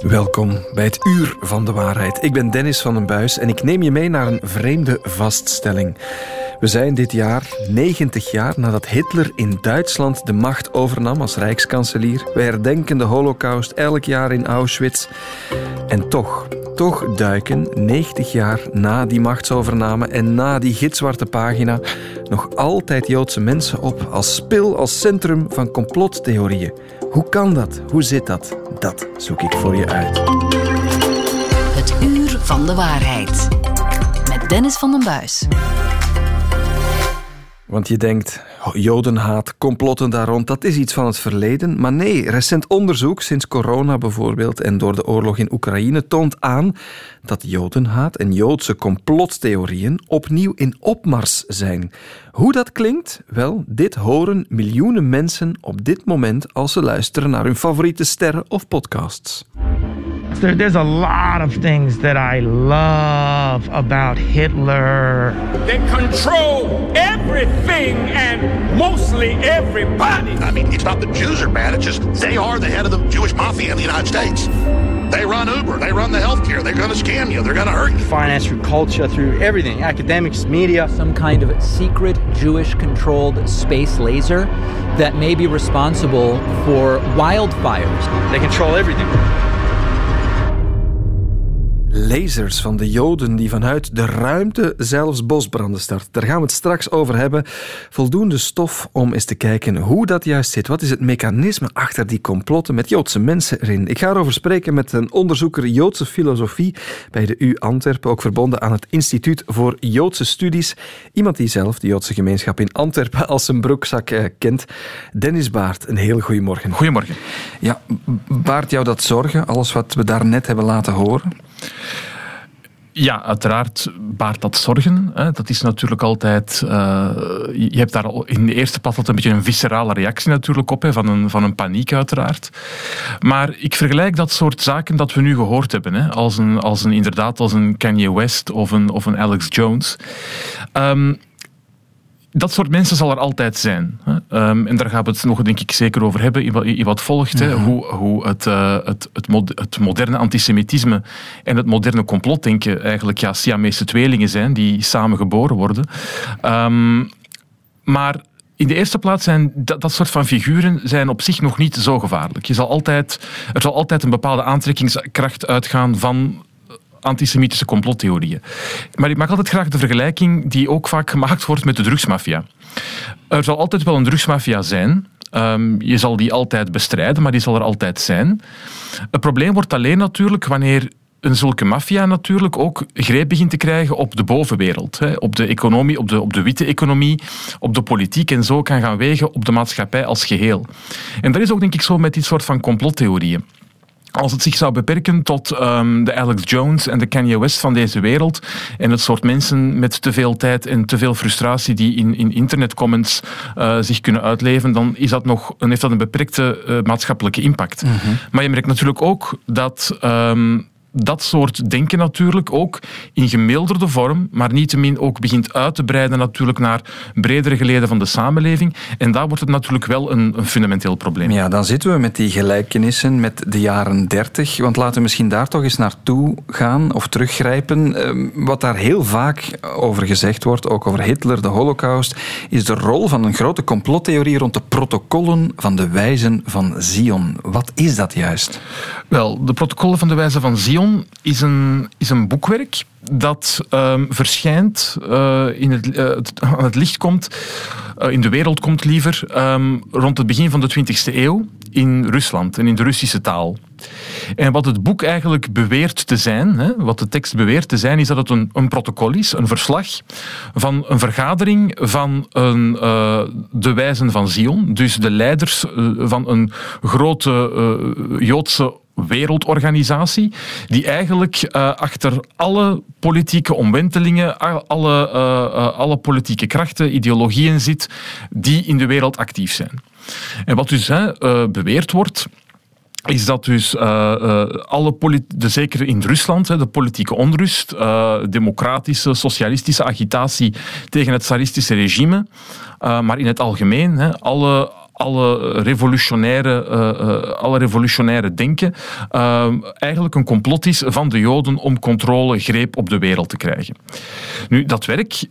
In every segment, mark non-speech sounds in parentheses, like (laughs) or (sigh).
Welkom bij het Uur van de Waarheid. Ik ben Dennis van den Buis en ik neem je mee naar een vreemde vaststelling. We zijn dit jaar 90 jaar nadat Hitler in Duitsland de macht overnam als rijkskanselier. We herdenken de holocaust elk jaar in Auschwitz. En toch, toch duiken 90 jaar na die machtsovername en na die gitzwarte pagina nog altijd Joodse mensen op als spil, als centrum van complottheorieën. Hoe kan dat? Hoe zit dat? Dat zoek ik voor je uit. Het Uur van de Waarheid. Met Dennis van den Buis. Want je denkt, jodenhaat, complotten daar rond, dat is iets van het verleden. Maar nee, recent onderzoek, sinds corona bijvoorbeeld en door de oorlog in Oekraïne, toont aan dat jodenhaat en joodse complottheorieën opnieuw in opmars zijn. Hoe dat klinkt? Wel, dit horen miljoenen mensen op dit moment als ze luisteren naar hun favoriete sterren of podcasts. There, there's a lot of things that I love about Hitler. They control everything and mostly everybody. I mean, it's not the Jews are bad, it's just they are the head of the Jewish mafia in the United States. They run Uber, they run the healthcare, they're going to scam you, they're going to hurt you. Finance through culture, through everything, academics, media. Some kind of secret Jewish controlled space laser that may be responsible for wildfires. They control everything lasers van de Joden die vanuit de ruimte zelfs bosbranden start. Daar gaan we het straks over hebben. Voldoende stof om eens te kijken hoe dat juist zit. Wat is het mechanisme achter die complotten met Joodse mensen erin? Ik ga erover spreken met een onderzoeker Joodse filosofie bij de U Antwerpen, ook verbonden aan het Instituut voor Joodse Studies. Iemand die zelf de Joodse gemeenschap in Antwerpen als zijn broekzak eh, kent. Dennis Baart, een heel goedemorgen. Goedemorgen. Ja, baart jou dat zorgen, alles wat we daarnet hebben laten horen? Ja, uiteraard baart dat zorgen. Dat is natuurlijk altijd. Uh, je hebt daar in de eerste plaats een beetje een viscerale reactie natuurlijk op, hè, van, een, van een paniek, uiteraard. Maar ik vergelijk dat soort zaken dat we nu gehoord hebben, hè, als, een, als een, inderdaad als een Kanye West of een, of een Alex Jones. Um, dat soort mensen zal er altijd zijn. Um, en daar gaan we het nog denk ik zeker over hebben in wat, in wat volgt. Hoe, hoe het, uh, het, het, het, moderne antisemitisme en het moderne complotdenken eigenlijk ja, Siamese tweelingen zijn die samen geboren worden. Um, maar in de eerste plaats zijn dat, dat, soort van figuren zijn op zich nog niet zo gevaarlijk. Je zal altijd, er zal altijd een bepaalde aantrekkingskracht uitgaan van antisemitische complottheorieën. Maar ik maak altijd graag de vergelijking die ook vaak gemaakt wordt met de drugsmafia. Er zal altijd wel een drugsmafia zijn. Um, je zal die altijd bestrijden, maar die zal er altijd zijn. Het probleem wordt alleen natuurlijk wanneer een zulke maffia natuurlijk ook greep begint te krijgen op de bovenwereld. Hè, op de economie, op de, op de witte economie, op de politiek en zo kan gaan wegen op de maatschappij als geheel. En dat is ook denk ik zo met die soort van complottheorieën. Als het zich zou beperken tot um, de Alex Jones en de Kanye West van deze wereld en het soort mensen met te veel tijd en te veel frustratie die in, in internetcomments uh, zich kunnen uitleven, dan is dat nog, dan heeft dat een beperkte uh, maatschappelijke impact. Mm -hmm. Maar je merkt natuurlijk ook dat um, dat soort denken natuurlijk ook in gemilderde vorm, maar niettemin ook begint uit te breiden natuurlijk naar bredere geleden van de samenleving. En daar wordt het natuurlijk wel een, een fundamenteel probleem. Ja, dan zitten we met die gelijkenissen met de jaren 30. Want laten we misschien daar toch eens naartoe gaan of teruggrijpen. Ehm, wat daar heel vaak over gezegd wordt, ook over Hitler, de Holocaust, is de rol van een grote complottheorie rond de protocollen van de wijzen van Zion. Wat is dat juist? Wel, de protocollen van de wijzen van Zion is een, is een boekwerk dat um, verschijnt, uh, in het, uh, aan (laughs) het licht komt, uh, in de wereld komt liever, um, rond het begin van de 20e eeuw in Rusland en in de Russische taal. En wat het boek eigenlijk beweert te zijn, hè, wat de tekst beweert te zijn, is dat het een, een protocol is, een verslag van een vergadering van een, de wijzen van Zion, dus de leiders van een grote Joodse wereldorganisatie, die eigenlijk uh, achter alle politieke omwentelingen, alle, uh, alle politieke krachten, ideologieën zit, die in de wereld actief zijn. En wat dus beweerd wordt, is dat dus alle de, zeker in Rusland, hè, de politieke onrust, democratische, socialistische agitatie tegen het tsaristische regime, maar in het algemeen, hè, alle alle revolutionaire, uh, alle revolutionaire denken eigenlijk een complot is van de Joden om controle, greep op de wereld te krijgen. Nu, dat werk,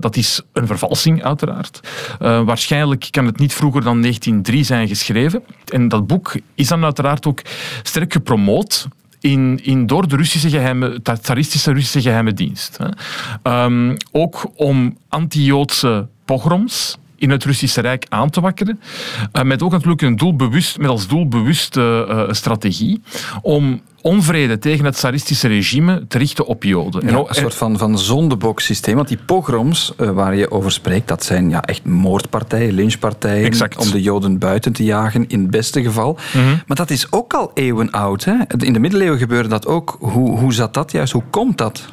dat is een vervalsing uiteraard. waarschijnlijk kan het niet vroeger dan 1903 zijn geschreven. En dat boek is dan uiteraard ook sterk gepromoot in, in, door de Russische geheime, tsaristische Russische geheime dienst. Hè. Um, ook om anti-Joodse pogroms in het Russische Rijk aan te wakkeren. Uh, met ook natuurlijk een doelbewust, met als doelbewuste uh, strategie om onvrede tegen het tsaristische regime te richten op Joden. Ja, een soort van, van zondeboksysteem. Want die pogroms uh, waar je over spreekt, dat zijn ja, echt moordpartijen, lynchpartijen. Exact. Om de Joden buiten te jagen, in het beste geval. Mhm. Maar dat is ook al eeuwen oud. Hè? In de middeleeuwen gebeurde dat ook. Hoe, hoe zat dat juist? Hoe komt dat?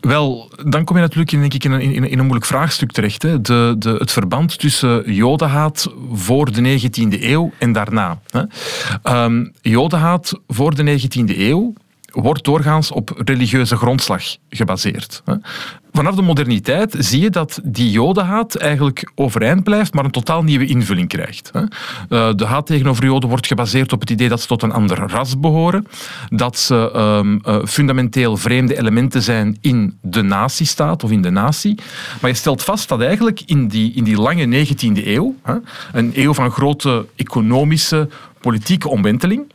Wel, dan kom je natuurlijk in, denk ik, in, een, in, een moeilijk vraagstuk terecht. Hè. De, de, het verband tussen jodenhaat voor de 19e eeuw en daarna. Hè. Um, jodenhaat voor de 19e eeuw wordt doorgaans op religieuze grondslag gebaseerd. Vanaf de moderniteit zie je dat die jodenhaat eigenlijk overeind blijft, maar een totaal nieuwe invulling krijgt. Eh, de haat tegenover joden wordt gebaseerd op het idee dat ze tot een ander ras behoren, dat ze um, fundamenteel vreemde elementen zijn in de nazistaat of in de natie. Maar je stelt vast dat eigenlijk in die, in die lange 19e eeuw, een eeuw van grote economische, politieke omwenteling,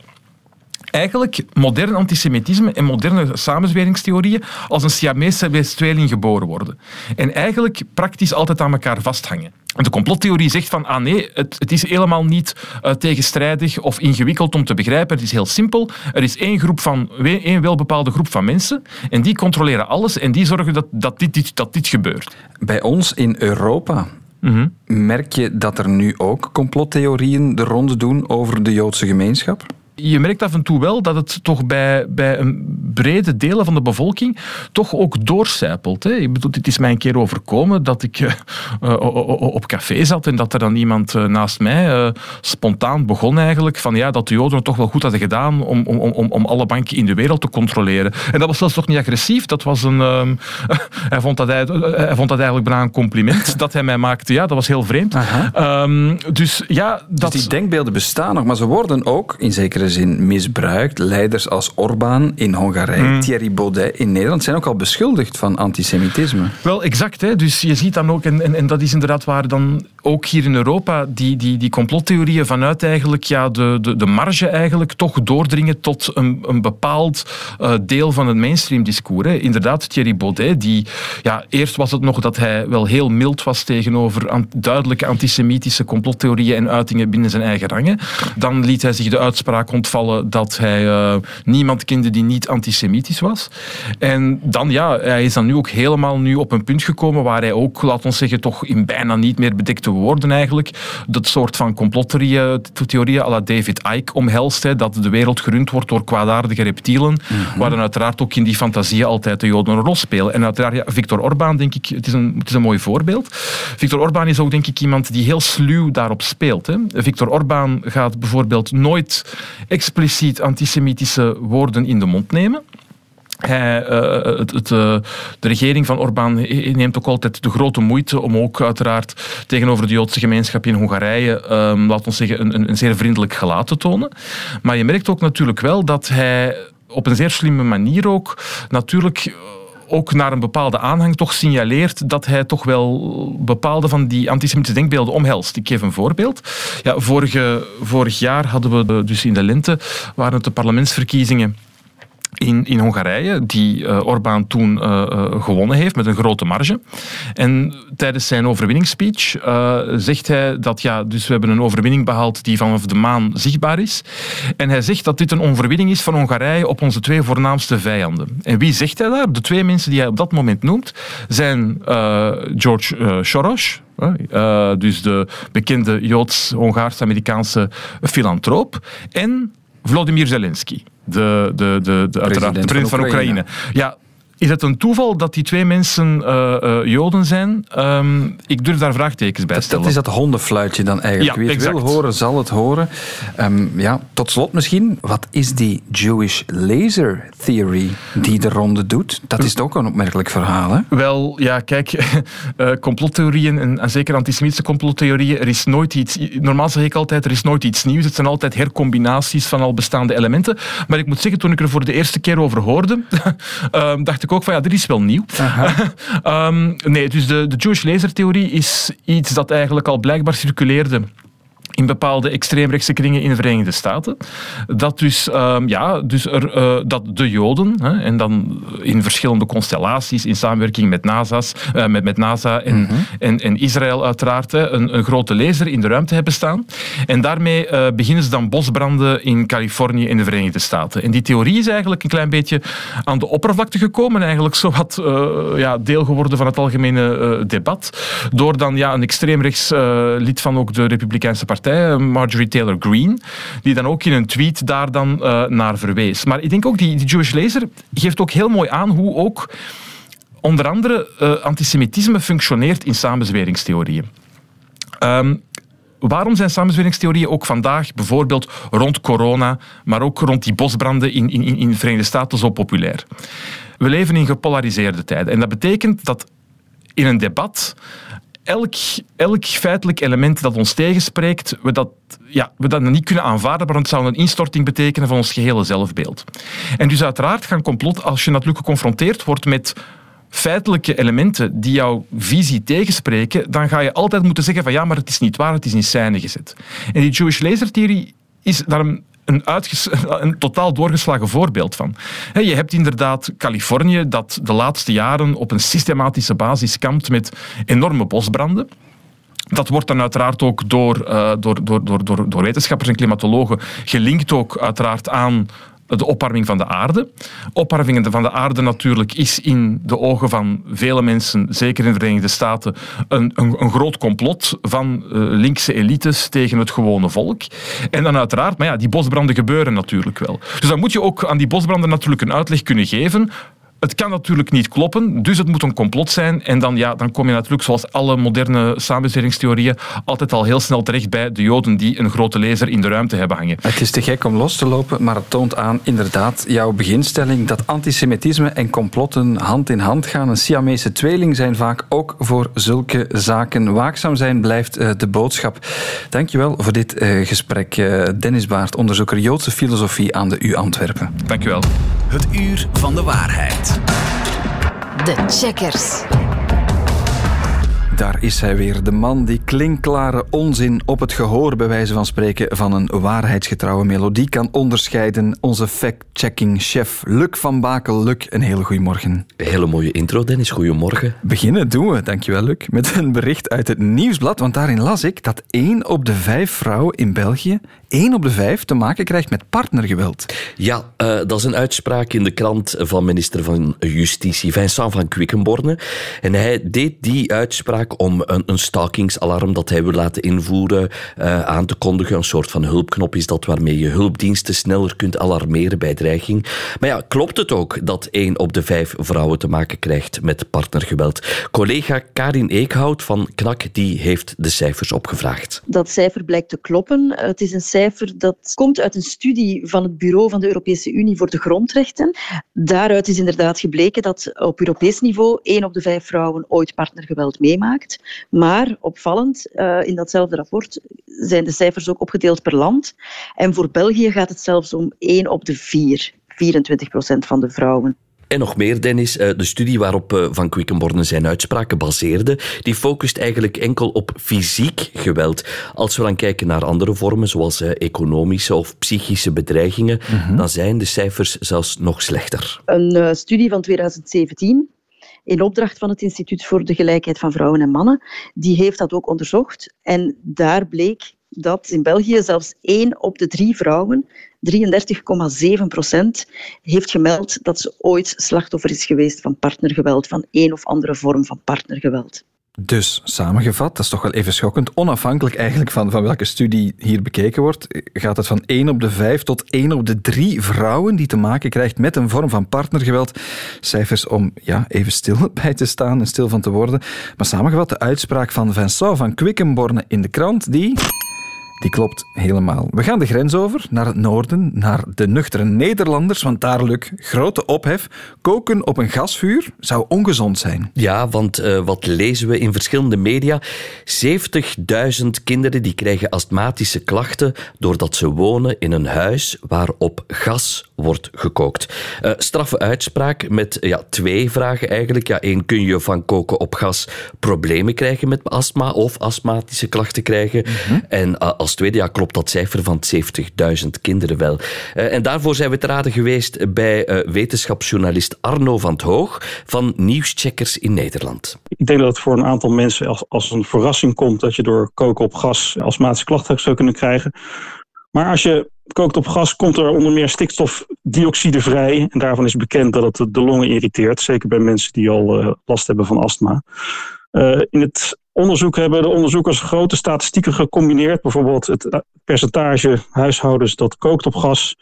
eigenlijk modern antisemitisme en moderne samenzweringstheorieën als een Siamese tweeling geboren worden. En eigenlijk praktisch altijd aan elkaar vasthangen. De complottheorie zegt van, ah nee, het, het is helemaal niet uh, tegenstrijdig of ingewikkeld om te begrijpen. Het is heel simpel. Er is één, groep van, één welbepaalde groep van mensen en die controleren alles en die zorgen dat, dat, dit, dit, dat dit gebeurt. Bij ons in Europa mm merk je dat er nu ook complottheorieën de ronde doen over de Joodse gemeenschap? Je merkt af en toe wel dat het toch bij, bij een brede delen van de bevolking toch ook doorcijpelt. Hè. Ik bedoel, het is mij een keer overkomen dat ik uh, op café zat en dat er dan iemand uh, naast mij uh, spontaan begon eigenlijk van ja, dat de Joden het toch wel goed hadden gedaan om, om, om, om alle banken in de wereld te controleren. En dat was zelfs toch niet agressief. Dat was een, um, (laughs) hij, vond dat hij, hij vond dat eigenlijk bijna een compliment dat hij mij maakte. Ja, dat was heel vreemd. Um, dus ja, dat... Dus die denkbeelden bestaan nog, maar ze worden ook in zekere zin misbruikt. Leiders als Orbán in Hongarije, mm. Thierry Baudet in Nederland zijn ook al beschuldigd van antisemitisme. Wel, exact. Hè? Dus je ziet dan ook, en, en, en dat is inderdaad waar dan ook hier in Europa die, die, die complottheorieën vanuit eigenlijk ja, de, de, de marge eigenlijk toch doordringen tot een, een bepaald uh, deel van het mainstream discours. Hè. Inderdaad, Thierry Baudet, die, ja, eerst was het nog dat hij wel heel mild was tegenover an, duidelijke antisemitische complottheorieën en uitingen binnen zijn eigen rangen. Dan liet hij zich de uitspraak ontvallen dat hij uh, niemand kende die niet antisemitisch was. En dan, ja, hij is dan nu ook helemaal nu op een punt gekomen waar hij ook, laat ons zeggen, toch in bijna niet meer bedekte woorden eigenlijk, dat soort van complottheorieën à la David Icke omhelst, hè, dat de wereld gerund wordt door kwaadaardige reptielen, mm-hmm. waar dan uiteraard ook in die fantasieën altijd de Joden een rol spelen. En uiteraard, ja, Viktor Orbán, denk ik, het is, een, het is een mooi voorbeeld. Viktor Orbán is ook, denk ik, iemand die heel sluw daarop speelt. Hè. Viktor Orbán gaat bijvoorbeeld nooit expliciet antisemitische woorden in de mond nemen. Het, uh, de regering van Orbán neemt ook altijd de grote moeite om ook uiteraard tegenover de Joodse gemeenschap in Hongarije, um, laten we zeggen, een, een, zeer vriendelijk gelaat te tonen. Maar je merkt ook natuurlijk wel dat hij op een zeer slimme manier ook natuurlijk ook naar een bepaalde aanhang toch signaleert dat hij toch wel bepaalde van die antisemitische denkbeelden omhelst. Ik geef een voorbeeld. Ja, vorige, vorig jaar hadden we dus in de lente, waren het de parlementsverkiezingen in, in Hongarije, die uh, Orbán toen uh, uh, gewonnen heeft met een grote marge. En tijdens zijn overwinningsspeech zegt hij dat ja, dus we hebben een overwinning behaald die vanaf de maan zichtbaar is. En hij zegt dat dit een overwinning is van Hongarije op onze twee voornaamste vijanden. En wie zegt hij daar? De twee mensen die hij op dat moment noemt zijn George Soros, dus de bekende Joods-Hongaars-Amerikaanse filantroop, en Vladimir Zelensky de, de, de, de, uiteraard, de prins van Oekraïne. Ja, is het een toeval dat die twee mensen uh, uh, Joden zijn? Um, ik durf daar vraagtekens bij te stellen. Dat is dat hondenfluitje dan eigenlijk. Ja, Wie het exact. wil horen, zal het horen. Um, ja, tot slot misschien, wat is die Jewish laser theory die de ronde doet? Dat is toch ook een opmerkelijk verhaal, hè? Wel, ja, kijk, uh, (laughs) complottheorieën en, en, zeker antisemitische complottheorieën, er is nooit iets... Normaal zeg ik altijd, er is nooit iets nieuws. Het zijn altijd hercombinaties van al bestaande elementen. Maar ik moet zeggen, toen ik er voor de eerste keer over hoorde, um, (laughs) dacht ik ook van ja, dit is wel nieuw. um, (laughs) nee, dus de, de Jewish laser-theorie is iets dat eigenlijk al blijkbaar circuleerde in bepaalde extreemrechtse kringen in de Verenigde Staten. Dat dus, um, ja, dus er, uh, dat de Joden, hè, en dan in verschillende constellaties, in samenwerking met, NASA's, uh, met, met NASA en, mm -hmm. en, en, Israël uiteraard, hè, een, een, grote laser in de ruimte hebben staan. En daarmee uh, beginnen ze dan bosbranden in Californië in de Verenigde Staten. En die theorie is eigenlijk een klein beetje aan de oppervlakte gekomen, eigenlijk zowat ja, deel geworden van het algemene debat, door dan ja, een extreemrechts lid van ook de Republikeinse Partij Marjorie Taylor Greene, die dan ook in een tweet daar dan uh, naar verwees. Maar ik denk ook, die, die Jewish Laser geeft ook heel mooi aan hoe ook onder andere uh, antisemitisme functioneert in samenzweringstheorieën. Um, Waarom zijn samenzweringstheorieën ook vandaag, bijvoorbeeld rond corona, maar ook rond die bosbranden in, in, in de Verenigde Staten, zo populair? We leven in gepolariseerde tijden. En dat betekent dat in een debat elk, elk feitelijk element dat ons tegenspreekt, we dat, ja, we dat niet kunnen aanvaarden, want het zou een instorting betekenen van ons gehele zelfbeeld. En dus uiteraard gaan complot, als je natuurlijk geconfronteerd wordt met feitelijke elementen die jouw visie tegenspreken, dan ga je altijd moeten zeggen van ja, maar het is niet waar, het is in scène gezet. En die Jewish laser-theorie is daarom een, (laughs) een, totaal doorgeslagen voorbeeld van. Je hebt inderdaad Californië dat de laatste jaren op een systematische basis kampt met enorme bosbranden. Dat wordt dan uiteraard ook door, door, door, door, door, door wetenschappers en klimatologen gelinkt ook uiteraard aan de opwarming van de aarde. Opwarming van de aarde natuurlijk is in de ogen van vele mensen, zeker in de Verenigde Staten, een, een, een groot complot van uh, linkse elites tegen het gewone volk. En dan uiteraard, maar ja, die bosbranden gebeuren natuurlijk wel. Dus dan moet je ook aan die bosbranden natuurlijk een uitleg kunnen geven. Het kan natuurlijk niet kloppen, dus het moet een complot zijn. En dan, ja, dan kom je natuurlijk, zoals alle moderne samenzweringstheorieën, altijd al heel snel terecht bij de Joden die een grote laser in de ruimte hebben hangen. Het is te gek om los te lopen, maar het toont aan inderdaad jouw beginstelling dat antisemitisme en complotten hand in hand gaan. Een Siamese tweeling zijn vaak ook voor zulke zaken. Waakzaam zijn blijft uh, de boodschap. Dankjewel voor dit uh, gesprek. Uh, Dennis Baart, onderzoeker Joodse filosofie aan de U Antwerpen. Dankjewel. Het uur van de waarheid. De checkers. Daar is hij weer, de man die klinkklare onzin op het gehoor, bij wijze van spreken, van een waarheidsgetrouwe melodie kan onderscheiden. Onze fact-checking-chef Luc van Bakel. Luc, een hele goede morgen. Hele mooie intro, Dennis. Goedemorgen. Beginnen doen we, dankjewel Luc, met een bericht uit het Nieuwsblad, want daarin las ik dat één op de vijf vrouwen in België, één op de vijf, te maken krijgt met partnergeweld. Ja, uh, dat is een uitspraak in de krant van minister van Justitie, Vincent van Quickenborne. En hij deed die uitspraak om een, een stalkingsalarm dat hij wil laten invoeren uh, aan te kondigen. Een soort van hulpknop is dat waarmee je hulpdiensten sneller kunt alarmeren bij dreiging. Maar ja, klopt het ook dat één op de vijf vrouwen te maken krijgt met partnergeweld? Collega Karin Eekhout van KNAK die heeft de cijfers opgevraagd. Dat cijfer blijkt te kloppen. Het is een cijfer dat komt uit een studie van het Bureau van de Europese Unie voor de Grondrechten. Daaruit is inderdaad gebleken dat op Europees niveau één op de vijf vrouwen ooit partnergeweld meemaakt. Maar opvallend, uh, in datzelfde rapport zijn de cijfers ook opgedeeld per land. En voor België gaat het zelfs om 1 op de 4, 24 procent van de vrouwen. En nog meer, Dennis. De studie waarop Van Quickenborne zijn uitspraken baseerde, die focust eigenlijk enkel op fysiek geweld. Als we dan kijken naar andere vormen, zoals economische of psychische bedreigingen, mm-hmm. dan zijn de cijfers zelfs nog slechter. Een uh, studie van 2017 in opdracht van het Instituut voor de Gelijkheid van Vrouwen en Mannen. Die heeft dat ook onderzocht. En daar bleek dat in België zelfs één op de drie vrouwen, 33,7 procent, heeft gemeld dat ze ooit slachtoffer is geweest van partnergeweld, van één of andere vorm van partnergeweld. Dus, samengevat, dat is toch wel even schokkend. Onafhankelijk eigenlijk van, van welke studie hier bekeken wordt, gaat het van 1 op de 5 tot 1 op de 3 vrouwen die te maken krijgt met een vorm van partnergeweld. Cijfers om ja, even stil (laughs) bij te staan en stil van te worden. Maar samengevat, de uitspraak van Vincent van Quickenborne in de krant, die die klopt helemaal. We gaan de grens over, naar het noorden, naar de nuchtere Nederlanders, want daar, Luc, grote ophef. Koken op een gasvuur zou ongezond zijn. Ja, want uh, wat lezen we in verschillende media? 70.000 kinderen die krijgen astmatische klachten doordat ze wonen in een huis waar op gas wordt gekookt. Uh, straffe uitspraak met ja, twee vragen eigenlijk. Ja, één, kun je van koken op gas problemen krijgen met astma of astmatische klachten krijgen? Mm -hmm. En uh, als tweede, ja, klopt dat cijfer van 70.000 kinderen wel. Uh, en daarvoor zijn we te raden geweest bij wetenschapsjournalist Arno van het Hoog van Nieuwscheckers in Nederland. Ik denk dat het voor een aantal mensen als, als een verrassing komt dat je door koken op gas astmatische klachten zou kunnen krijgen. Maar als je kookt op gas, komt er onder meer stikstofdioxide vrij. En daarvan is bekend dat het de longen irriteert. Zeker bij mensen die al uh, last hebben van astma. In het onderzoek hebben de onderzoekers grote statistieken gecombineerd. Bijvoorbeeld het percentage huishoudens dat kookt op gas.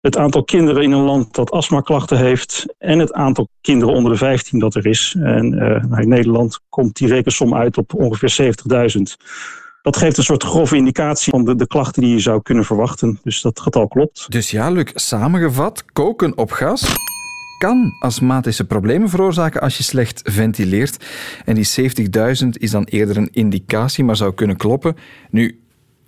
Het aantal kinderen in een land dat astmaklachten heeft. En het aantal kinderen onder de 15 dat er is. En uh, in Nederland komt die rekensom uit op ongeveer 70.000. Dat geeft een soort grove indicatie van de, de klachten die je zou kunnen verwachten. Dus dat getal klopt. Dus ja, Luc, samengevat, koken op gas kan astmatische problemen veroorzaken als je slecht ventileert. En die 70.000 is dan eerder een indicatie, maar zou kunnen kloppen. Nu,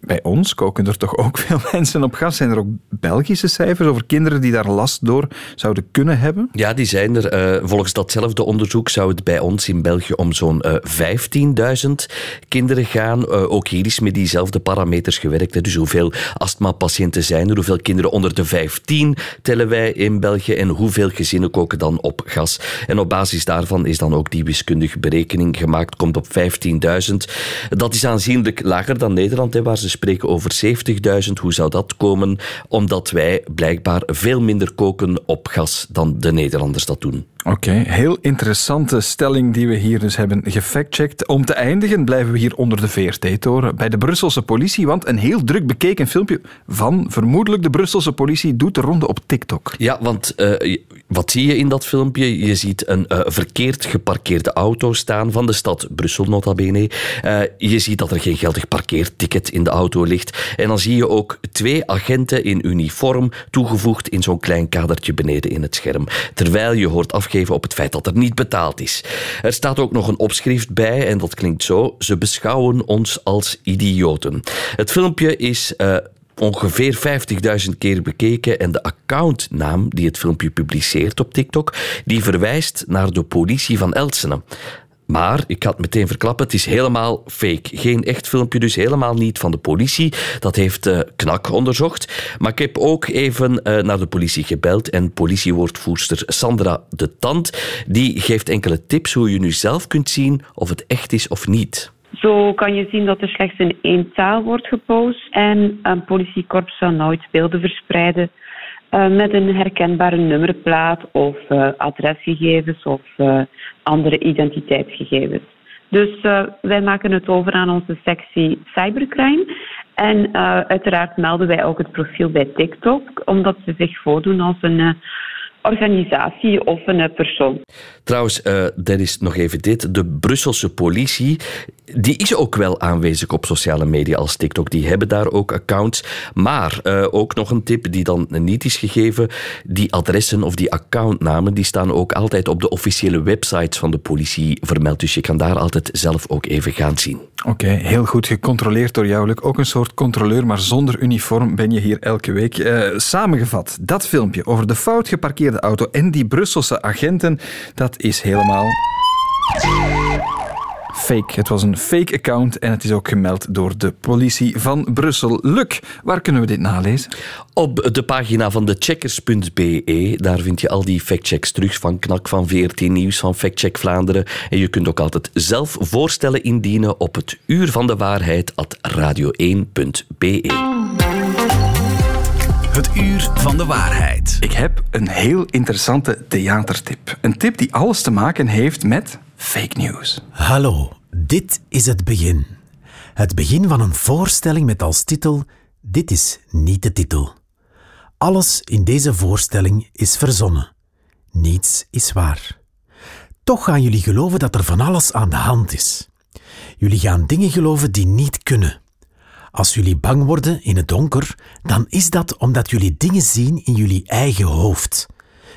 bij ons koken er toch ook (laughs) veel mensen op gas. Zijn er ook Belgische cijfers over kinderen die daar last door zouden kunnen hebben? Ja, die zijn er. Uh, volgens datzelfde onderzoek zou het bij ons in België om zo'n uh, 15.000 kinderen gaan. Uh, ook hier is met diezelfde parameters gewerkt. Dus hoeveel astmapatiënten zijn er? Hoeveel kinderen onder de 15 tellen wij in België? En hoeveel gezinnen koken dan op gas? En op basis daarvan is dan ook die wiskundige berekening gemaakt. Komt op 15.000. Dat is aanzienlijk lager dan Nederland, hè, waar ze spreken over 70.000. Hoe zou dat komen? Omdat wij blijkbaar veel minder koken op gas dan de Nederlanders dat doen. Oké, heel interessante stelling die we hier dus hebben gefactcheckt. Om te eindigen blijven we hier onder de VRT-toren bij de Brusselse politie, want een heel druk bekeken filmpje van vermoedelijk de Brusselse politie doet de ronde op TikTok. Ja, want uh, wat zie je in dat filmpje? Je ziet een uh, verkeerd geparkeerde auto staan van de stad Brussel, nota bene. Uh, je ziet dat er geen geldig parkeerticket in de auto ligt. En dan zie je ook twee agenten in uniform toegevoegd in zo'n klein kadertje beneden in het scherm. Terwijl je hoort af op het feit dat er niet betaald is. Er staat ook nog een opschrift bij en dat klinkt zo: ze beschouwen ons als idioten. Het filmpje is uh, ongeveer 50.000 keer bekeken en de accountnaam die het filmpje publiceert op TikTok, die verwijst naar de politie van Elsene. Maar, ik had meteen verklappen, het is helemaal fake. Geen echt filmpje, dus helemaal niet van de politie. Dat heeft uh, KNAK onderzocht. Maar ik heb ook even uh, naar de politie gebeld en politiewoordvoerster Sandra de Tand, die geeft enkele tips hoe je nu zelf kunt zien of het echt is of niet. Zo kan je zien dat er slechts in één taal wordt gepost en een politiekorps zou nooit beelden verspreiden met een herkenbare nummerplaat of uh, adresgegevens of uh, andere identiteitsgegevens. Dus wij maken het over aan onze sectie cybercrime. En uiteraard melden wij ook het profiel bij TikTok, omdat ze zich voordoen als een organisatie of een persoon. Trouwens, uh, er is nog even dit. De Brusselse politie, die is ook wel aanwezig op sociale media als TikTok. Die hebben daar ook accounts. Maar uh, ook nog een tip die dan niet is gegeven. Die adressen of die accountnamen, die staan ook altijd op de officiële websites van de politie vermeld. Dus je kan daar altijd zelf ook even gaan zien. Oké, okay, heel goed gecontroleerd door jou. Ook een soort controleur, maar zonder uniform ben je hier elke week. Uh, samengevat, dat filmpje over de fout geparkeerde auto en die Brusselse agenten, dat is helemaal fake. Het was een fake account en het is ook gemeld door de politie van Brussel. Luc, waar kunnen we dit nalezen? Op de pagina van de checkers.be. Daar vind je al die factchecks terug van KNAK, van VRT Nieuws, van Factcheck Vlaanderen. En je kunt ook altijd zelf voorstellen indienen op het uur van de waarheid at radio1.be. Het uur van de waarheid. Ik heb een heel interessante theatertip. Een tip die alles te maken heeft met fake news. Hallo, Dit is het begin. Het begin van een voorstelling met als titel Dit is niet de titel. Alles in deze voorstelling is verzonnen. Niets is waar. Toch gaan jullie geloven dat er van alles aan de hand is. Jullie gaan dingen geloven die niet kunnen. Als jullie bang worden in het donker, dan is dat omdat jullie dingen zien in jullie eigen hoofd.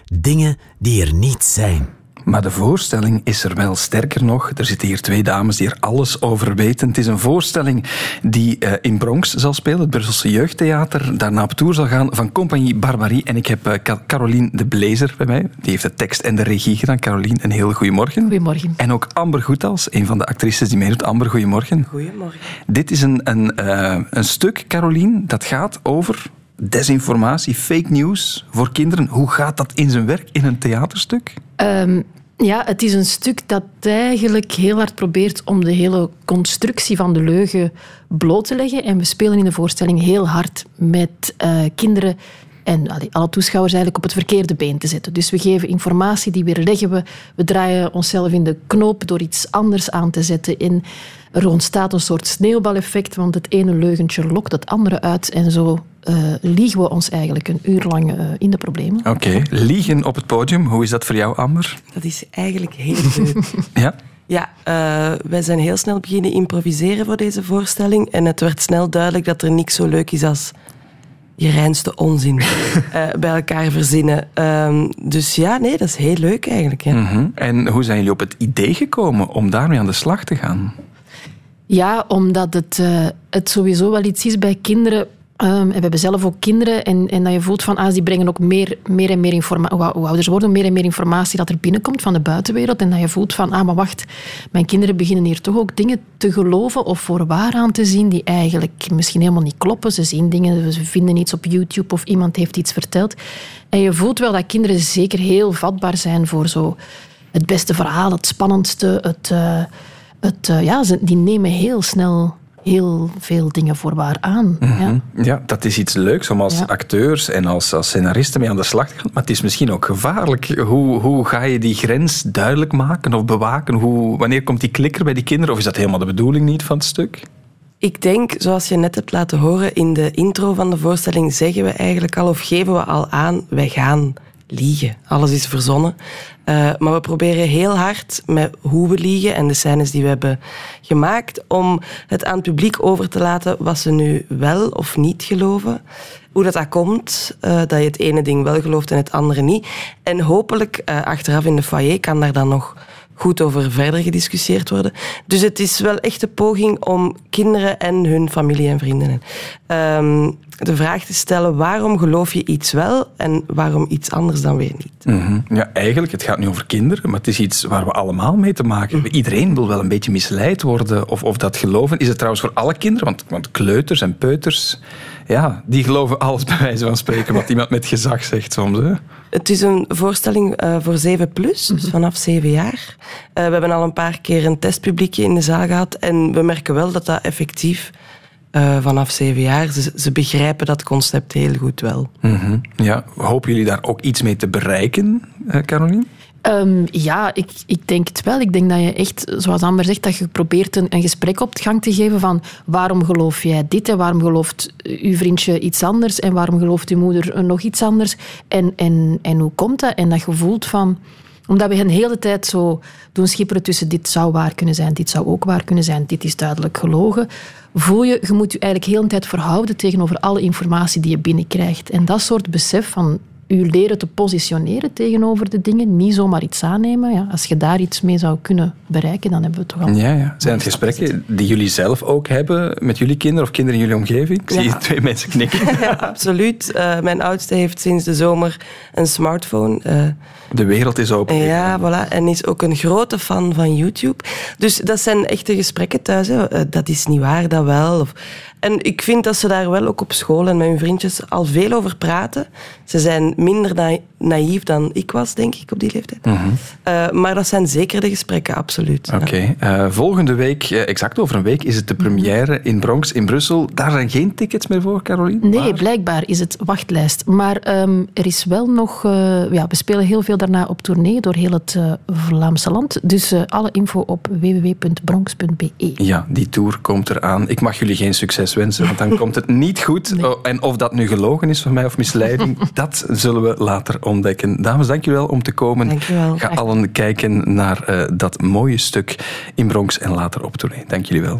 Dingen die er niet zijn. Maar de voorstelling is er wel sterker nog. Er zitten hier twee dames die er alles over weten. Het is een voorstelling die uh, in Bronx zal spelen, het Brusselse Jeugdtheater. Daarna op tour zal gaan van Compagnie Barbarie. En ik heb uh, Caroline de Blazer bij mij. Die heeft de tekst en de regie gedaan. Caroline, een heel goedemorgen. Goedemorgen. En ook Amber Goethals, een van de actrices die meedoet. Amber, goedemorgen. Goedemorgen. Dit is een, een, uh, een stuk, Caroline, dat gaat over desinformatie, fake news voor kinderen. Hoe gaat dat in zijn werk in een theaterstuk? Um, ja, het is een stuk dat eigenlijk heel hard probeert om de hele constructie van de leugen bloot te leggen. En we spelen in de voorstelling heel hard met uh, kinderen en allee, alle toeschouwers eigenlijk op het verkeerde been te zetten. Dus we geven informatie, die weerleggen we. We draaien onszelf in de knoop door iets anders aan te zetten. En er ontstaat een soort sneeuwbaleffect, want het ene leugentje lokt het andere uit. En zo uh, liegen we ons eigenlijk een uur lang uh, in de problemen. Oké, okay. liegen op het podium, hoe is dat voor jou, Amber? Dat is eigenlijk heel leuk. (laughs) ja? Ja, uh, wij zijn heel snel beginnen improviseren voor deze voorstelling. En het werd snel duidelijk dat er niks zo leuk is als je reinste onzin (laughs) bij elkaar verzinnen. Um, dus ja, nee, dat is heel leuk eigenlijk. Ja. Mm -hmm. En hoe zijn jullie op het idee gekomen om daarmee aan de slag te gaan? Ja, omdat het, het sowieso wel iets is bij kinderen Um, en we hebben zelf ook kinderen en, en dat je voelt van ah, die brengen ook meer, meer en meer informatie, hoe ouders worden, meer en meer informatie dat er binnenkomt van de buitenwereld en dat je voelt van ah, maar wacht, mijn kinderen beginnen hier toch ook dingen te geloven of voor waar aan te zien die eigenlijk misschien helemaal niet kloppen. Ze zien dingen, ze vinden iets op YouTube of iemand heeft iets verteld. En je voelt wel dat kinderen zeker heel vatbaar zijn voor zo het beste verhaal, het spannendste, het, uh, het, uh, ja, ze, die nemen heel snel heel veel dingen voorwaar aan. Mm -hmm. ja. ja. dat is iets leuks om als ja. acteurs en als, als scenaristen mee aan de slag te gaan. Maar het is misschien ook gevaarlijk. Hoe, hoe ga je die grens duidelijk maken of bewaken? Hoe, wanneer komt die klikker bij die kinderen? Of is dat helemaal de bedoeling niet van het stuk? Ik denk, zoals je net hebt laten horen in de intro van de voorstelling, zeggen we eigenlijk al of geven we al aan, wij gaan liegen. Alles is verzonnen. Uh, maar we proberen heel hard met hoe we liegen en de scènes die we hebben gemaakt om het aan het publiek over te laten wat ze nu wel of niet geloven. Hoe dat, dat komt, uh, dat je het ene ding wel gelooft en het andere niet. En hopelijk uh, achteraf in de foyer kan daar dan nog goed over verder gediscussieerd worden. Dus het is wel echt een poging om kinderen en hun familie en vrienden um, de vraag te stellen waarom geloof je iets wel en waarom iets anders dan weer niet. Mm -hmm. Ja, eigenlijk, het gaat nu over kinderen, maar het is iets waar we allemaal mee te maken hebben. Mm. Iedereen wil wel een beetje misleid worden of, of dat geloven. Is het trouwens voor alle kinderen? Want, want kleuters en peuters, ja, die geloven alles bij wijze van spreken wat iemand met gezag zegt soms. Hè? Het is een voorstelling uh, voor 7 plus, dus vanaf 7 jaar. Uh, we hebben al een paar keer een testpubliekje in de zaal gehad en we merken wel dat dat effectief uh, vanaf zeven jaar. Ze, ze, begrijpen dat concept heel goed wel. Mm -hmm. Ja, hopen jullie daar ook iets mee te bereiken, uh, Caroline? Um, ja, ik, ik denk het wel. Ik denk dat je echt, zoals Amber zegt, dat je probeert een, een gesprek op gang te geven van waarom geloof jij dit en waarom gelooft uw vriendje iets anders en waarom gelooft uw moeder nog iets anders en, en, en hoe komt dat? En dat je voelt van omdat we een hele tijd zo doen schipperen tussen dit zou waar kunnen zijn, dit zou ook waar kunnen zijn, dit is duidelijk gelogen. Voel je, je moet je eigenlijk de tijd verhouden tegenover alle informatie die je binnenkrijgt. En dat soort besef van u leren te positioneren tegenover de dingen, niet zomaar iets aannemen. Ja, als je daar iets mee zou kunnen bereiken, dan hebben we toch al... Ja, ja. Zijn het gesprekken die jullie zelf ook hebben met jullie kinderen of kinderen in jullie omgeving? Ik zie ja. twee mensen knikken. Ja, (laughs) absoluut. Uh, mijn oudste heeft sinds de zomer een smartphone. Uh, de wereld is open. Ja, voilà. En is ook een grote fan van YouTube. Dus dat zijn echte gesprekken thuis. Hè. Uh, dat is niet waar, dat wel. En ik vind dat ze daar wel ook op school en met hun vriendjes al veel over praten. Ze zijn minder naïef dan ik was, denk ik, op die leeftijd. Uh, maar dat zijn zeker de gesprekken, absoluut. Oké. Okay. Uh, volgende week, exact over een week, is het de première in Bronx in Brussel. Daar zijn geen tickets meer voor, Caroline? Nee, blijkbaar is het wachtlijst. Maar um, er is wel nog... ja, we spelen heel veel daarna op tournee door heel het Vlaamse land. Dus alle info op www.bronx.be. Ja, die tour komt eraan. Ik mag jullie geen succes wensen, want dan komt het niet goed. (laughs) Nee. Oh, en of dat nu gelogen is van mij of misleiding, (laughs) dat zullen we later ontdekken. Dames, dankjewel om te komen. Dankjewel. Ga allen kijken naar uh, dat mooie stuk in Bronx en later op tournee. Dank jullie wel.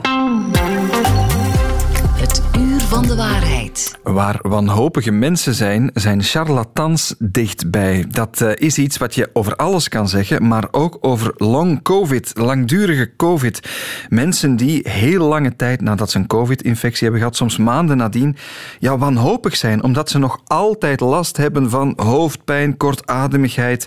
Het uur van de waarheid. Waar wanhopige mensen zijn, zijn charlatans dichtbij. Dat uh, is iets wat je over alles kan zeggen, maar ook over long covid, langdurige covid. Mensen die heel lange tijd nadat ze een covid-infectie hebben gehad, soms maanden nadien, ja, wanhopig zijn, omdat ze nog altijd last hebben van hoofdpijn, kortademigheid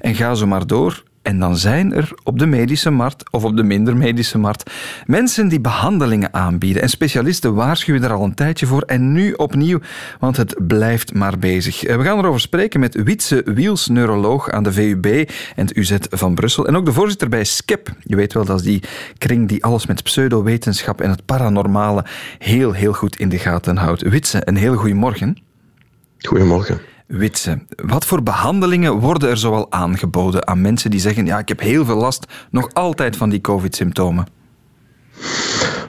en ga zo maar door. En dan zijn er op de medische markt of op de minder medische markt mensen die behandelingen aanbieden. En specialisten waarschuwen er al een tijdje voor. En nu opnieuw, want het blijft maar bezig. Eh, we gaan erover spreken met Wietse Wiels, neuroloog aan de VUB en het UZ van Brussel. En ook de voorzitter bij SCEP. Je weet wel, dat is die kring die alles met pseudowetenschap en het paranormale heel, heel goed in de gaten houdt. Witse, een heel goede morgen. Goedemorgen. Witse, wat voor behandelingen worden er zoal aangeboden aan mensen die zeggen: Ja, ik heb heel veel last nog altijd van die COVID-symptomen?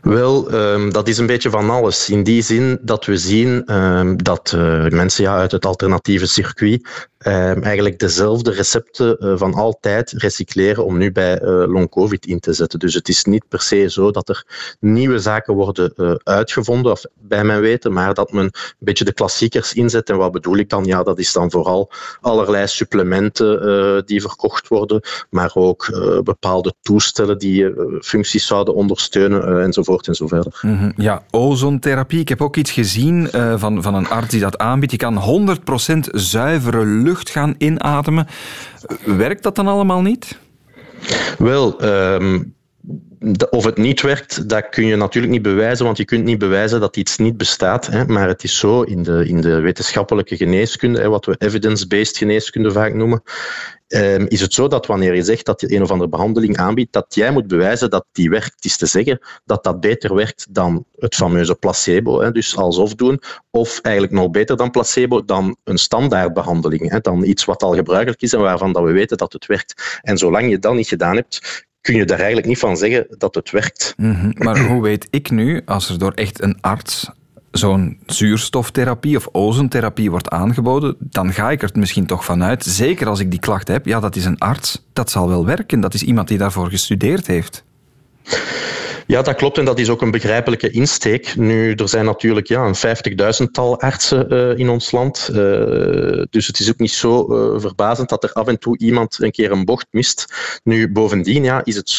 Wel, um, dat is een beetje van alles. In die zin dat we zien um, dat uh, mensen ja, uit het alternatieve circuit um, eigenlijk dezelfde recepten uh, van altijd recycleren om nu bij uh, long-covid in te zetten. Dus het is niet per se zo dat er nieuwe zaken worden uitgevonden, of bij mijn weten, maar dat men een beetje de klassiekers inzet. En wat bedoel ik dan? Ja, dat is dan vooral allerlei supplementen die verkocht worden, maar ook bepaalde toestellen die functies zouden ondersteunen enzovoort en zo verder. Mm -hmm. Ja, ozontherapie. Ik heb ook iets gezien van, van een arts die dat aanbiedt. Je kan 100% zuivere lucht gaan inademen. Werkt dat dan allemaal niet? Wel, um, of het niet werkt, dat kun je natuurlijk niet bewijzen, want je kunt niet bewijzen dat iets niet bestaat. Hè. Maar het is zo in de, in de wetenschappelijke geneeskunde, hè, wat we evidence-based geneeskunde vaak noemen, um, is het zo dat wanneer je zegt dat je een of andere behandeling aanbiedt, dat jij moet bewijzen dat die werkt. Is te zeggen dat dat beter werkt dan het fameuze placebo, hè, dus alsof doen, of eigenlijk nog beter dan placebo, dan een standaardbehandeling, hè, dan iets wat al gebruikelijk is en waarvan dat we weten dat het werkt. En zolang je dat niet gedaan hebt, kun je daar eigenlijk niet van zeggen dat het werkt. -hmm. Maar hoe weet ik nu, als er door echt een arts zo'n zuurstoftherapie of ozentherapie wordt aangeboden, dan ga ik er misschien toch vanuit, zeker als ik die klacht heb, ja, dat is een arts, dat zal wel werken, dat is iemand die daarvoor gestudeerd heeft. Ja, dat klopt en dat is ook een begrijpelijke insteek. Nu, er zijn natuurlijk ja, een vijftigduizendtal artsen uh, in ons land. Uh, dus het is ook niet zo uh, verbazend dat er af en toe iemand een keer een bocht mist. Nu, bovendien ja, is het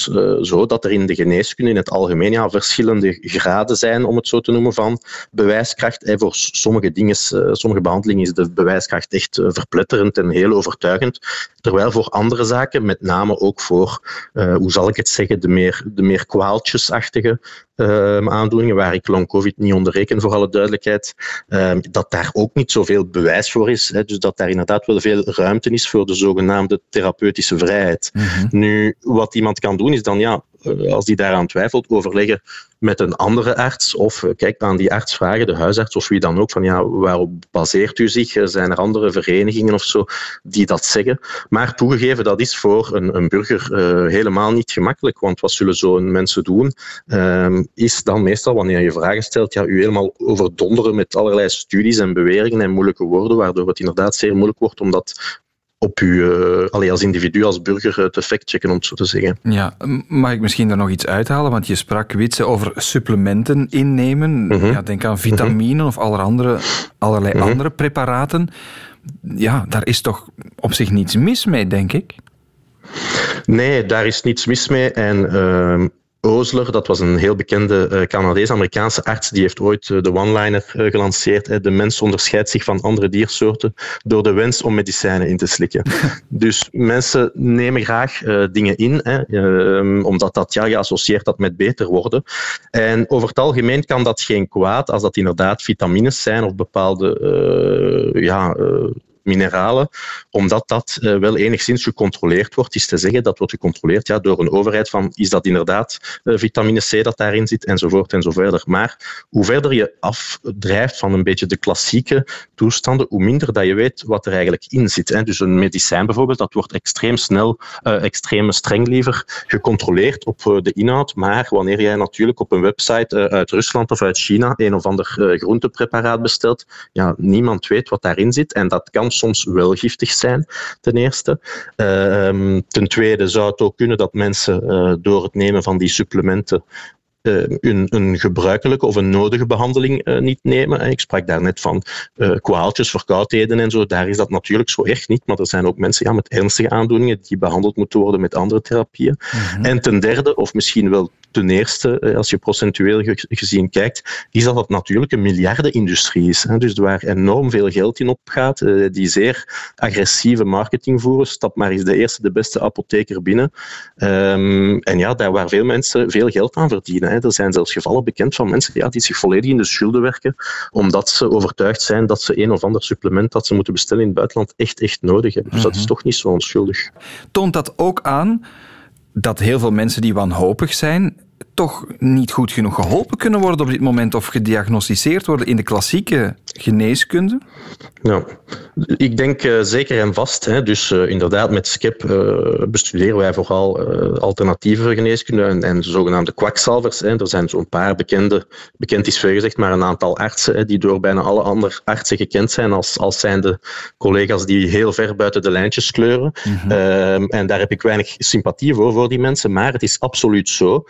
zo dat er in de geneeskunde in het algemeen ja, verschillende graden zijn, om het zo te noemen, van bewijskracht. En voor sommige dingen, sommige behandelingen is de bewijskracht echt verpletterend en heel overtuigend. Terwijl voor andere zaken, met name ook voor, hoe zal ik het zeggen, de meer, de meer kwaaltjes achtige uh, aandoeningen, waar ik long-covid niet onder reken, voor alle duidelijkheid, uh, dat daar ook niet zoveel bewijs voor is. Hè, dus dat daar inderdaad wel veel ruimte is voor de zogenaamde therapeutische vrijheid. Mm -hmm. Nu, wat iemand kan doen, is dan ja, als die daaraan twijfelt, overleggen met een andere arts of kijk aan die arts vragen, de huisarts of wie dan ook, van ja, waarop baseert u zich? Zijn er andere verenigingen of zo die dat zeggen? Maar toegegeven, dat is voor een, een burger uh, helemaal niet gemakkelijk, want wat zullen zo'n mensen doen? Uh, is dan meestal, wanneer je vragen stelt, ja, u helemaal overdonderen met allerlei studies en beweringen en moeilijke woorden, waardoor het inderdaad zeer moeilijk wordt om dat op u uh, allee, als individu, als burger uh, te factchecken, om het zo te zeggen. Ja, mag ik misschien daar nog iets uithalen? Want je sprak, Witse, over supplementen innemen. Mm -hmm. ja, denk aan vitaminen mm -hmm. of allerlei andere, allerlei mm -hmm. andere preparaten. Ja, daar is toch op zich niets mis mee, denk ik? Nee, daar is niets mis mee. En uh, Osler, dat was een heel bekende uh, Canadees-Amerikaanse arts, die heeft ooit uh, de one-liner uh, gelanceerd. De mens onderscheidt zich van andere diersoorten door de wens om medicijnen in te slikken. (laughs) dus mensen nemen graag dingen in, hè, omdat dat ja, geassocieerd dat met beter worden. En over het algemeen kan dat geen kwaad als dat inderdaad vitamines zijn of bepaalde ja, mineralen, omdat dat uh, wel enigszins gecontroleerd wordt, is te zeggen dat wordt gecontroleerd ja, door een overheid van is dat inderdaad uh, vitamine C dat daarin zit, enzovoort en zo verder. Maar hoe verder je afdrijft van een beetje de klassieke toestanden, hoe minder dat je weet wat er eigenlijk in zit. Dus een medicijn bijvoorbeeld, dat wordt extreem snel, uh, extreem streng liever gecontroleerd op de inhoud, maar wanneer jij natuurlijk op een website uit Rusland of uit China een of ander groentepreparaat bestelt, ja, niemand weet wat daarin zit en dat kan soms wel giftig zijn, ten eerste. Uh, ten tweede zou het ook kunnen dat mensen uh, door het nemen van die supplementen een, een, gebruikelijke of een nodige behandeling uh, niet nemen. Ik sprak daar net van uh, kwaaltjes, verkoudheden en zo. Daar is dat natuurlijk zo echt niet. Maar er zijn ook mensen ja, met ernstige aandoeningen die behandeld moeten worden met andere therapieën. Mm -hmm. En ten derde, of misschien wel ten eerste, als je procentueel gezien kijkt, is dat het natuurlijk een miljardenindustrie is. Dus waar enorm veel geld in opgaat, die zeer agressieve marketing voeren. Stap maar eens de eerste, de beste apotheker binnen. Um, en ja, daar waar veel mensen veel geld aan verdienen. Er zijn zelfs gevallen bekend van mensen ja, die zich volledig in de schulden werken, omdat ze overtuigd zijn dat ze een of ander supplement dat ze moeten bestellen in het buitenland echt, echt nodig hebben. Dus dat is toch niet zo onschuldig. Toont dat ook aan dat heel veel mensen die wanhopig zijn, toch niet goed genoeg geholpen kunnen worden op dit moment of gediagnosticeerd worden in de klassieke geneeskunde? Nou, ik denk uh, zeker en vast. Hè. Dus uh, inderdaad, met SCEP uh, bestuderen wij vooral alternatieve geneeskunde en, en zogenaamde kwakzalvers. Hè. Er zijn zo'n paar bekende, bekend is veel gezegd, maar een aantal artsen hè, die door bijna alle andere artsen gekend zijn als, als zijnde collega's die heel ver buiten de lijntjes kleuren. Mm -hmm. en daar heb ik weinig sympathie voor, voor die mensen. Maar het is absoluut zo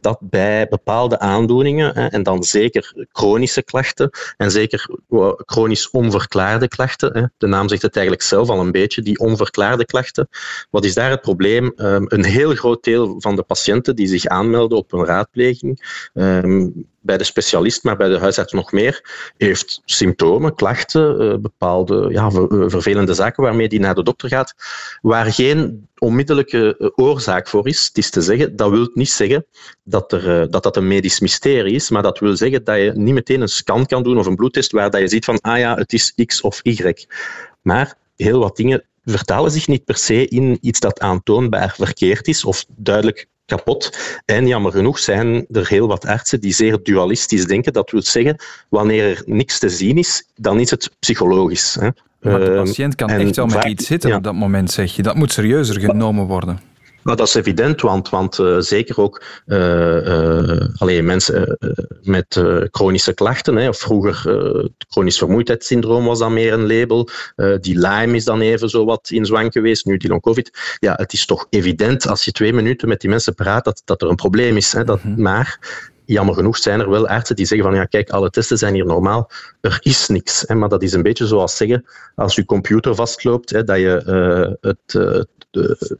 dat bij bepaalde aandoeningen, en dan zeker chronische klachten, en zeker chronisch onverklaarde klachten, de naam zegt het eigenlijk zelf al een beetje, die onverklaarde klachten. Wat is daar het probleem? Um, een heel groot deel van de patiënten die zich aanmelden op een raadpleging, um, bij de specialist, maar bij de huisarts nog meer, heeft symptomen, klachten, uh, bepaalde ja, ver, vervelende zaken waarmee die naar de dokter gaat, waar geen onmiddellijke oorzaak voor is. Het is te zeggen, dat wil niet zeggen dat, er, dat dat een medisch mysterie is, maar dat wil zeggen dat je niet meteen een scan kan doen of een bloedtest waar dat je ziet van, ah ja, het is X of Y. Maar heel wat dingen vertalen zich niet per se in iets dat aantoonbaar verkeerd is of duidelijk kapot. En jammer genoeg zijn er heel wat artsen die zeer dualistisch denken. Dat wil zeggen, wanneer er niks te zien is, dan is het psychologisch. Hè. Maar de patiënt kan echt wel met iets zitten ja. op dat moment, zeg je. Dat moet serieuzer genomen worden. Nou, dat is evident, want, want uh, zeker ook uh, uh, alleen mensen met chronische klachten, hè, of vroeger chronisch vermoeidheidssyndroom was dan meer een label, die Lyme is dan even zo wat in zwang geweest, nu die long-covid. Ja, het is toch evident als je twee minuten met die mensen praat dat, dat er een probleem is. Hè, dat, -hmm. Maar jammer genoeg zijn er wel artsen die zeggen van ja, kijk, alle testen zijn hier normaal. Er is niks. Hè, maar dat is een beetje zoals zeggen, als je computer vastloopt, hè, dat je uh, het, uh, de,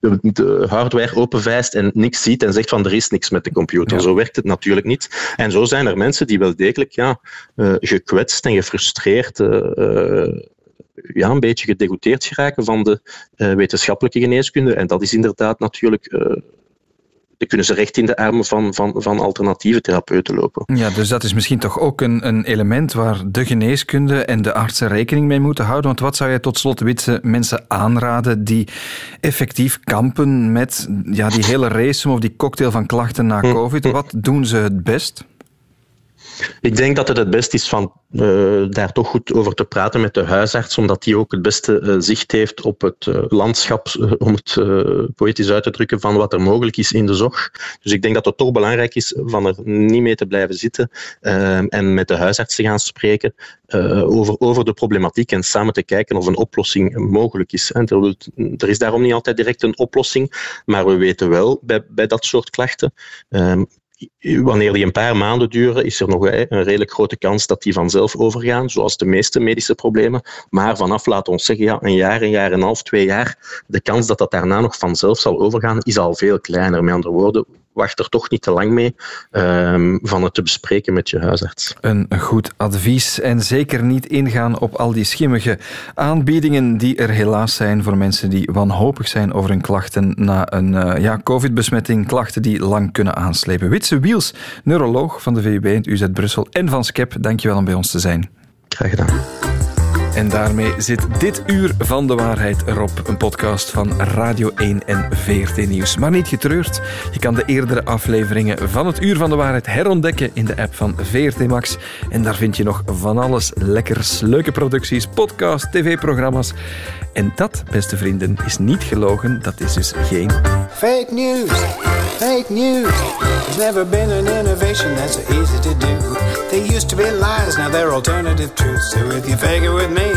de, de hardware openvijst en niks ziet en zegt van er is niks met de computer. Ja. Zo werkt het natuurlijk niet. En zo zijn er mensen die wel degelijk ja, uh, gekwetst en gefrustreerd uh, ja, een beetje gedegoteerd geraken van de wetenschappelijke geneeskunde. En dat is inderdaad natuurlijk dan kunnen ze recht in de armen van, van, van alternatieve therapeuten lopen. Ja, dus dat is misschien toch ook een, een element waar de geneeskunde en de artsen rekening mee moeten houden. Want wat zou jij tot slot Witse mensen aanraden die effectief kampen met ja, die hele race of die cocktail van klachten na (laughs) COVID? Wat doen ze het best? Ik denk dat het het best is van uh, daar toch goed over te praten met de huisarts, omdat die ook het beste uh, zicht heeft op het uh, landschap, om het poëtisch uit te drukken, van wat er mogelijk is in de zorg. Dus ik denk dat het toch belangrijk is van er niet mee te blijven zitten en met de huisarts te gaan spreken over, over de problematiek en samen te kijken of een oplossing mogelijk is. En er, er is daarom niet altijd direct een oplossing, maar we weten wel bij, bij dat soort klachten wanneer die een paar maanden duren, is er nog een redelijk grote kans dat die vanzelf overgaan, zoals de meeste medische problemen. Maar vanaf, laten we ons zeggen, ja, een jaar, een jaar en een half, twee jaar, de kans dat dat daarna nog vanzelf zal overgaan, is al veel kleiner. Met andere woorden, wacht er toch niet te lang mee um, van het te bespreken met je huisarts. Een goed advies en zeker niet ingaan op al die schimmige aanbiedingen die er helaas zijn voor mensen die wanhopig zijn over hun klachten na een uh, ja, covid-besmetting, klachten die lang kunnen aanslepen. Witse Wiels, neuroloog van de VUB in het UZ Brussel en van SCEP, dankjewel om bij ons te zijn. Graag gedaan. En daarmee zit dit uur van de waarheid erop. Een podcast van Radio 1 en VRT Nieuws. Maar niet getreurd. Je kan de eerdere afleveringen van het uur van de waarheid herontdekken in de app van VRT Max. En daar vind je nog van alles lekkers, leuke producties, podcasts, tv-programma's. En dat, beste vrienden, is niet gelogen. Dat is dus geen... Fake news, fake news. There's never been an innovation that's so easy to do. They used to be lies, now they're alternative truths. So if you fake it with me,